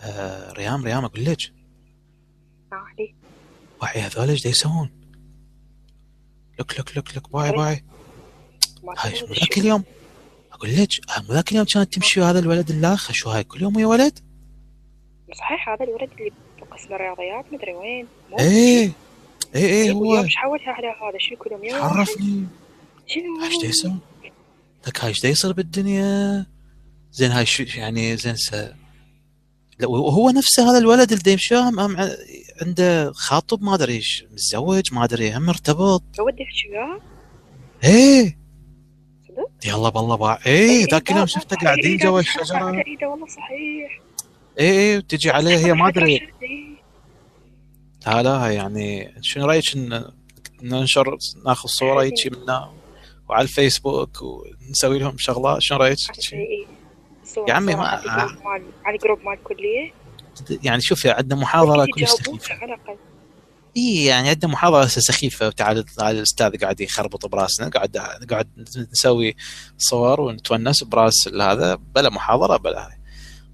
آه ريام ريام أقول لك وعي هذول إيش يسوون؟ لك لك لك لك باي باي هاي مو. ذاك اليوم أقول لك آه، مو ذاك اليوم كانت تمشي هذا الولد اللاخ شو هاي كل يوم ويا ولد؟ صحيح هذا الولد اللي بقسم الرياضيات مدري وين مو إيه إيه إيه هو إيش حولها على هذا شنو كل يوم عرفني شنو إيش يسوون؟ لك هاي إيش يصير بالدنيا؟ زين هاي شو يعني زين وهو نفسه هذا الولد هم ع- عنده خاطب ما أدري إيش متزوج ما أدري هم مرتبط. هو ودي وياه إيه؟ يلا بالله باع إيه ذاك اليوم شفته قاعدين جوا الشجرة. الشجره ايده والله صحيح. إيه إيه وتجي عليه هي ما أدري. إيه. لا لا يعني شنو رأيك إن ننشر ناخذ صورة يجي منا وعلى الفيسبوك ونسوي لهم شغلات شنو رأيك؟ إيه، إيه. يا عمي ما- على ال group مال على ال group مال الكلية يعني شوفي عندنا محاضره كلش سخيفه على الأقل اي يعني عندنا محاضره سخيفه تعال تعال الاستاذ قاعد يخربط براسنا قاعد قاعد نسوي صور ونتونس براس هذا بلا محاضره بلا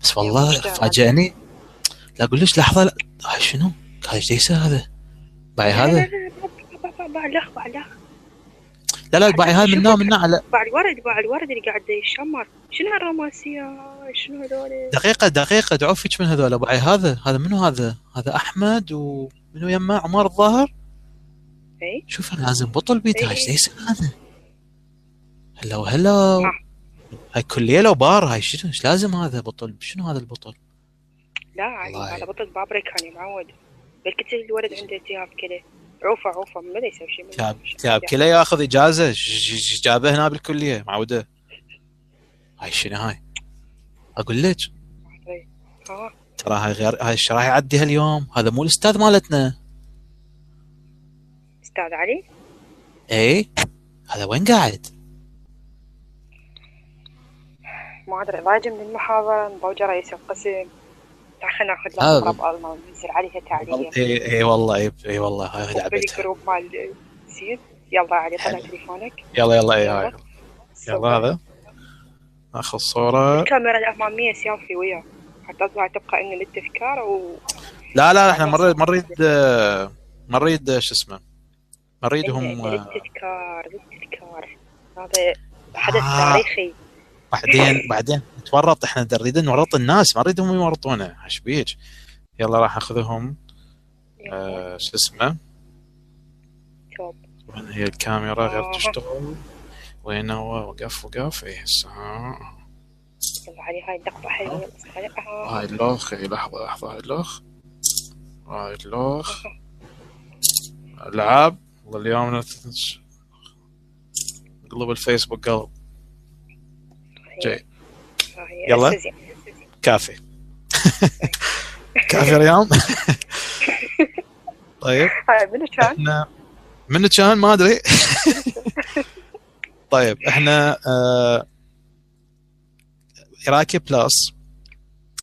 بس والله. فاجأني لا أقول ليش لحظه لا شنو؟ هاي إيش هذا؟ باعي لا هذا؟ لا لا باع- باع الاخ باع الاخ لا لا باعي هاي منا منا على باع الورد باع الورد اللي قاعد يشمر شنو هالرومانسية شنو هذول دقيقة دقيقة دعوفك من هذول باعي هذا هذا منو هذا؟ هذا أحمد ومنو يمه عمر الظاهر؟ إي شوف لازم بطل بيته إيه. إيش هذا؟ هلو هلو آه. هاي كلية لو بار هاي شنو إيش لازم هذا بطل شنو هذا البطل؟ لا والله. هذا بطل بابريكاني معود بالكثير الولد عنده التهاب كلى عوفة عوفة ما يسوي شيء تاب تاب كله ياخذ ش- جابه هنا بالكلية معودة. هاي شنو هاي؟ أقول لك. ها ترى هاي غير هاي إيش راح يعدي هاليوم؟ هذا مو الأستاذ مالتنا. أستاذ علي؟ إيه. هذا وين قاعد؟ ما أدري ضايج من المحاضرة مضوج رئيس القسم خلينا ناخذ آه. له مضرب الما وننزل عليها تعليق اي اي والله اي اي والله هاي لعبتها. بالجروب مال زين يلا علي طلع تليفونك. يلا يلا اي هاي صور. يلا هذا. ناخذ صورة. الكاميرا الأمامية سيلفي وياه. حتى تبقى تبقى إن للتذكار و لا لا إحنا آه، ما نريد آه، شو اسمه إن- آه، للتذكار للتذكار. هذا حدث آه. تاريخي. بعدين بعدين. نتورط إحنا نريد نورط الناس ما نريدهم يورطونا. إيش بيك؟ يلا راح أخذهم. آه، شو اسمه؟ وين هي الكاميرا غير آه. تشتغل؟ وين هو؟ وقف وقف. اي هسه. يلا علي هاي اللقطة حلوة. آه. هاي اللوخ. اي لحظة لحظة. هاي اللوخ. هاي اللوخ. ألعاب. والله اليوم نت- قلب الفيسبوك قلب. جاي. هاي يلا. كافي. كافي ريام طيب. هاي منو كان؟ من كان؟ ما أدري. طيب إحنا آه Iraqi Plus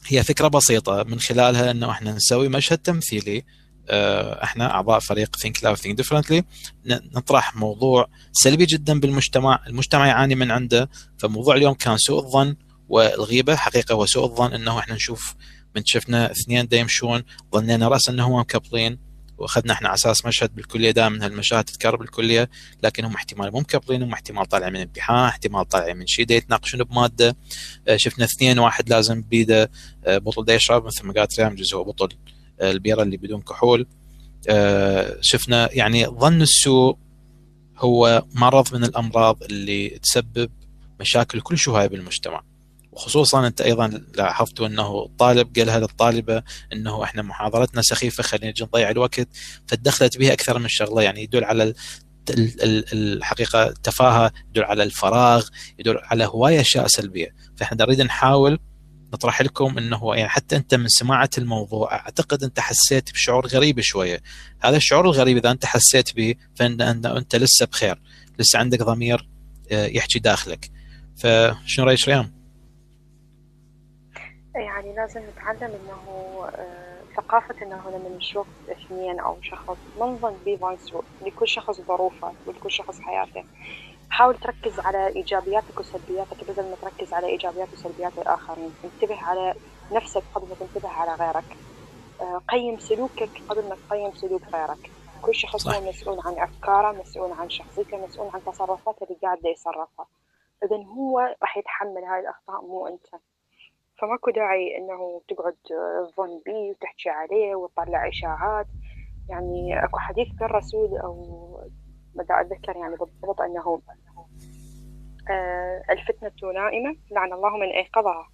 هي فكرة بسيطة من خلالها إنه إحنا نسوي مشهد تمثيلي. آه إحنا أعضاء فريق Think Loud Think Differently نطرح موضوع سلبي جدا بالمجتمع. المجتمع يعاني من عنده فموضوع اليوم كان سوء الظن. والغيبة حقيقة هو سوء الظن إنه إحنا نشوف من شفنا اثنين دا يمشون ظنينا رأس انهم مكبلين وأخذنا إحنا على أساس مشهد بالكلية دائما هالمشاهد تذكر بالكلية لكن هم احتمال مو مكبلين هم احتمال طالعين من امتحان احتمال طالعين من شيء يتناقشون بمادة. آه، شفنا اثنين واحد لازم بيده آه، بطل دا يشرب مثل ما قالت ريم جزء هو بطل آه، البيرة اللي بدون كحول. شفنا يعني ظن السوء هو مرض من الأمراض اللي تسبب مشاكل كل شوية بالمجتمع. وخصوصا أنت أيضا لاحظتوا أنه الطالب قالها للطالبه أنه إحنا محاضرتنا سخيفة خلينا نجي نضيع الوقت. فدخلت بها أكثر من شغلة يعني يدل على ال- ال- ال- الحقيقة التفاهه يدل على الفراغ يدل على هواية أشياء سلبية. فإحنا نريد نحاول نطرح لكم إنه يعني حتى أنت من سماعة الموضوع أعتقد أنت حسيت بشعور غريب شوية. هذا الشعور الغريب إذا أنت حسيت به فان أنت, لسه بخير لسه عندك ضمير آه، يحكي داخلك. فشنو رأيك ريم؟ يعني لازم نتعلم إنه آه، ثقافة إنه لما نشوف اثنين أو شخص ما نظن به لكل شخص ظروفه ولكل شخص حياته. حاول تركز على إيجابياتك وسلبياتك بدل ما تركز على إيجابيات وسلبيات الآخرين. انتبه على نفسك قبل ما تنتبه على غيرك. آه، قيم سلوكك قبل ما تقيم سلوك غيرك. كل شخص هو مسؤول عن أفكاره مسؤول عن شخصيته مسؤول عن تصرفاته اللي قاعد يصرفها إذا هو راح يتحمل هاي الأخطاء مو أنت. فماكو داعي إنه تقعد تظن بيه وتحكي عليه وتطلع إشاعات. يعني أكو حديث للرسول أو ما أتذكر يعني بالضبط أنه آه الفتنة نائمة لعن الله من أيقظها.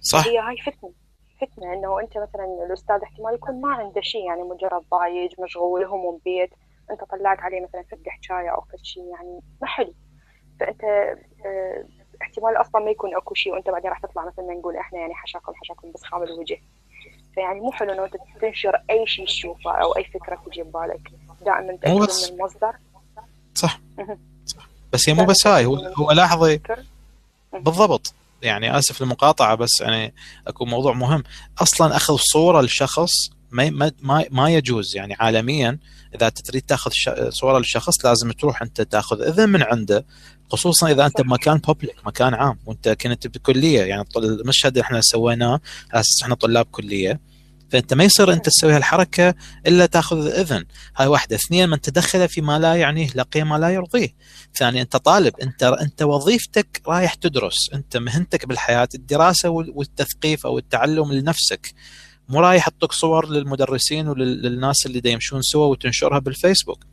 صح. هي هاي فتنة. فتنة إنه أنت مثلا الأستاذ احتمال يكون ما عنده شيء يعني مجرد ضايج مشغول هموم بيت أنت طلعت عليه مثلا فد حكاية أو فد شيء يعني ما حلو. فأنت آه احتمال أصلا ما يكون أكو شيء وأنت بعدين راح تطلع مثلا نقول إحنا يعني حشاكم حشاكم بس خام الوجه. فيعني مو حلو إنه أنت تنشر أي شيء تشوفه أو أي فكرة تجي ببالك دائما تأكد من المصدر. صح. صح. بس هي مو بس هاي هو هو لاحظي بالضبط. يعني آسف للمقاطعة بس يعني أكو موضوع مهم. أصلا أخذ صورة لشخص ما ما ما يجوز. يعني عالميا إذا تريد تأخذ صورة للشخص لازم تروح أنت تأخذ إذن من عنده. خصوصا إذا أنت بمكان بوبليك مكان عام. وأنت كنت بكلية يعني المشهد اللي إحنا سويناه أساس إحنا طلاب كلية. فأنت ما يصير أنت تسوي هالحركة إلا تأخذ إذن. هاي واحدة. اثنين من تدخل فيما لا يعنيه لقي ما لا يرضيه. ثاني أنت طالب. أنت أنت وظيفتك رايح تدرس. أنت مهنتك بالحياة الدراسة والتثقيف أو التعلم لنفسك. مو رايح احطك صور للمدرسين وللناس اللي يمشون سوا وتنشرها بالفيسبوك.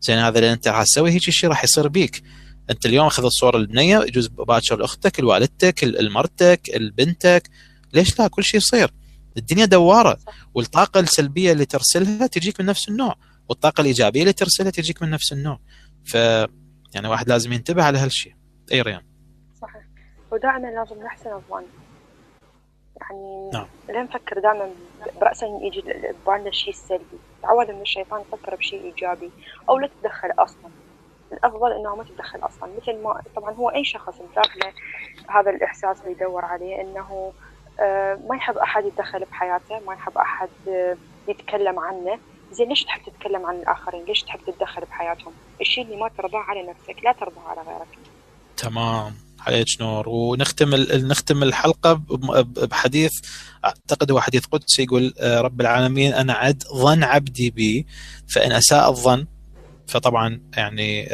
زين هذا اللي أنت راح تسوي هيك شيء راح يصير بيك. انت اليوم اخذت صور البنية يجوز باكر لأختك لوالدتك لمرتك لبنتك ليش لا؟ كل شيء يصير. الدنيا دوارة والطاقة السلبية اللي ترسلها تجيك من نفس النوع والطاقة الإيجابية اللي ترسلها تجيك من نفس النوع. ف يعني واحد لازم ينتبه على هالشيء. أي ريان؟ صحيح. ودائما لازم نحسن الظن. يعني نعم. لا نفكر دائما برأسا يجي ببالنا الشيء السلبي تعود من الشيطان يفكر بشيء إيجابي أو لا تتدخل أصلا. الأفضل إنه ما تتدخل أصلا مثل ما طبعا هو أي شخص داخله هذا الإحساس اللي يدور عليه إنه آه، ما يحب أحد يتدخل بحياته ما يحب أحد آه، يتكلم عنه. زين ليش تحب تتكلم عن الآخرين؟ ليش تحب تتدخل بحياتهم؟ الشيء اللي ما ترضاه على نفسك لا ترضاه على غيرك. تمام. عليك نور. ونختم نختم الحلقة بحديث أعتقد هو حديث قدسي يقول آه، رب العالمين أنا عد ظن عبدي بي فإن أساء الظن فطبعا يعني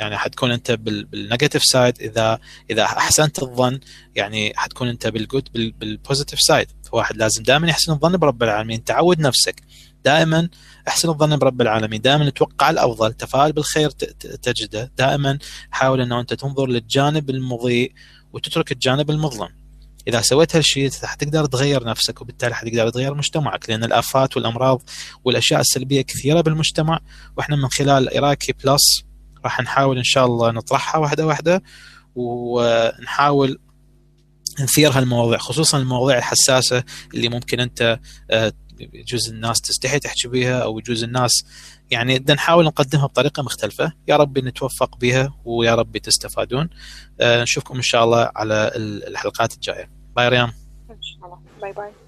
يعني حتكون أنت بال negative side إذا إذا أحسنت الظن يعني حتكون أنت بال good بال positive side فواحد لازم دائما يحسن الظن برب العالمين. تعود نفسك. دائما أحسن الظن برب العالمين. دائما توقع الأفضل. تفائل بالخير تجده. دائما حاول إنه أنت تنظر للجانب المضيء وتترك الجانب المظلم. إذا سويت هالشيء حتقدر تغير نفسك وبالتالي حتقدر تغير مجتمعك لأن الآفات والأمراض والأشياء السلبية كثيرة بالمجتمع وإحنا من خلال Iraqi Plus راح نحاول إن شاء الله نطرحها واحدة واحدة ونحاول نثير هالمواضيع خصوصا المواضيع الحساسة اللي ممكن أنت آه، يجوز الناس تستحي تحكي بها أو يجوز الناس يعني بدنا نحاول نقدمها بطريقة مختلفة يا رب نتوفق بها ويا رب تستفادون. آه، نشوفكم إن شاء الله على الحلقات الجاية. bye ريان. إن شاء الله. باي باي.